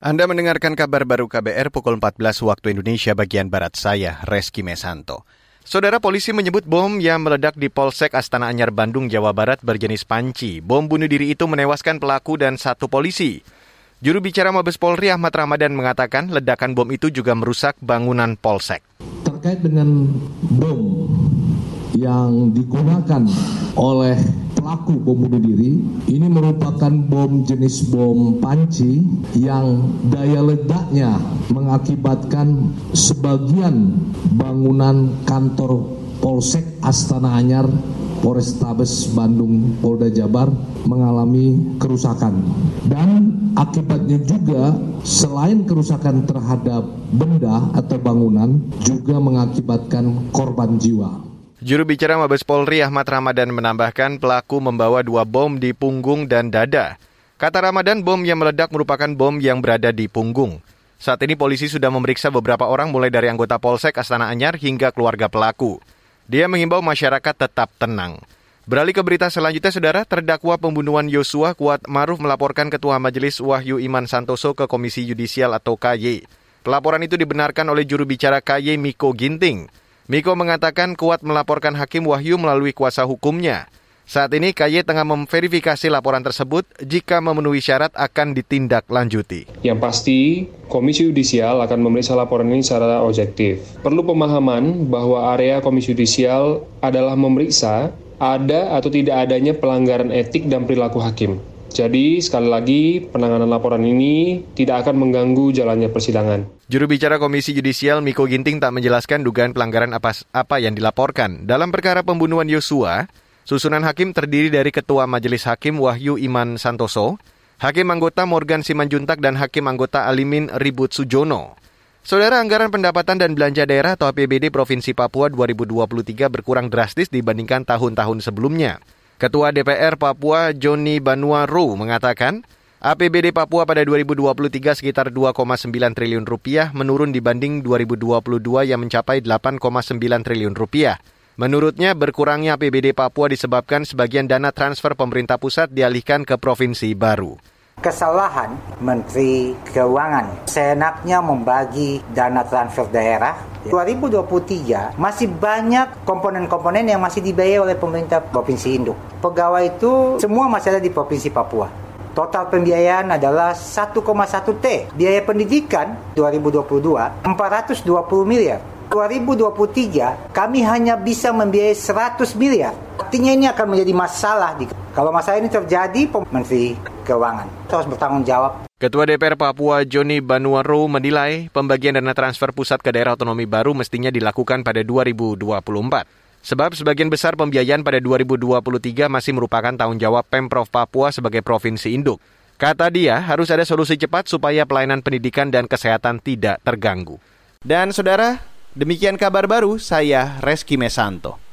Anda mendengarkan kabar baru KBR pukul 14 waktu Indonesia bagian Barat saya, Reski Mesanto. Saudara polisi menyebut bom yang meledak di Polsek Astana Anyar Bandung, Jawa Barat berjenis panci. Bom bunuh diri itu menewaskan pelaku dan satu polisi. Juru bicara Mabes Polri Ahmad Ramadan mengatakan ledakan bom itu juga merusak bangunan Polsek. Terkait dengan bom yang digunakan oleh pelaku bom bunuh diri ini merupakan bom jenis bom panci yang daya ledaknya mengakibatkan sebagian bangunan kantor Polsek Astana Anyar Polrestabes Bandung Polda Jabar mengalami kerusakan dan akibatnya juga selain kerusakan terhadap benda atau bangunan juga mengakibatkan korban jiwa. Juru bicara Mabes Polri Ahmad Ramadan menambahkan pelaku membawa dua bom di punggung dan dada. Kata Ramadan, bom yang meledak merupakan bom yang berada di punggung. Saat ini polisi sudah memeriksa beberapa orang mulai dari anggota Polsek Astana Anyar hingga keluarga pelaku. Dia mengimbau masyarakat tetap tenang. Beralih ke berita selanjutnya, Saudara, terdakwa pembunuhan Yosua Kuat Maruf melaporkan Ketua Majelis Wahyu Iman Santoso ke Komisi Yudisial atau KY. Pelaporan itu dibenarkan oleh juru bicara KY Miko Ginting. Miko mengatakan kuat melaporkan Hakim Wahyu melalui kuasa hukumnya. Saat ini KY tengah memverifikasi laporan tersebut. Jika memenuhi syarat akan ditindaklanjuti. Yang pasti, Komisi Yudisial akan memeriksa laporan ini secara objektif. Perlu pemahaman bahwa area Komisi Yudisial adalah memeriksa ada atau tidak adanya pelanggaran etik dan perilaku hakim. Jadi, sekali lagi, penanganan laporan ini tidak akan mengganggu jalannya persidangan. Juru bicara Komisi Yudisial Miko Ginting tak menjelaskan dugaan pelanggaran apa, apa yang dilaporkan. Dalam perkara pembunuhan Yosua, susunan hakim terdiri dari Ketua Majelis Hakim Wahyu Iman Santoso, Hakim anggota Morgan Simanjuntak, dan Hakim anggota Alimin Ribut Sujono. Saudara Anggaran Pendapatan dan Belanja Daerah atau APBD Provinsi Papua 2023 berkurang drastis dibandingkan tahun-tahun sebelumnya. Ketua DPR Papua Joni Banuaru mengatakan, APBD Papua pada 2023 sekitar 2,9 triliun rupiah menurun dibanding 2022 yang mencapai 8,9 triliun rupiah. Menurutnya, berkurangnya APBD Papua disebabkan sebagian dana transfer pemerintah pusat dialihkan ke provinsi baru kesalahan Menteri Keuangan seenaknya membagi dana transfer daerah 2023 masih banyak komponen-komponen yang masih dibayar oleh pemerintah Provinsi Induk. Pegawai itu semua masih ada di Provinsi Papua. Total pembiayaan adalah 1,1 T. Biaya pendidikan 2022 420 miliar. 2023 kami hanya bisa membiayai 100 miliar. Artinya ini akan menjadi masalah. Kalau masalah ini terjadi, Menteri Keuangan harus bertanggung jawab. Ketua DPR Papua Joni Banuaru menilai pembagian dana transfer pusat ke daerah otonomi baru mestinya dilakukan pada 2024. Sebab sebagian besar pembiayaan pada 2023 masih merupakan tanggung jawab Pemprov Papua sebagai provinsi induk. Kata dia, harus ada solusi cepat supaya pelayanan pendidikan dan kesehatan tidak terganggu. Dan saudara, Demikian kabar baru, saya Reski Mesanto.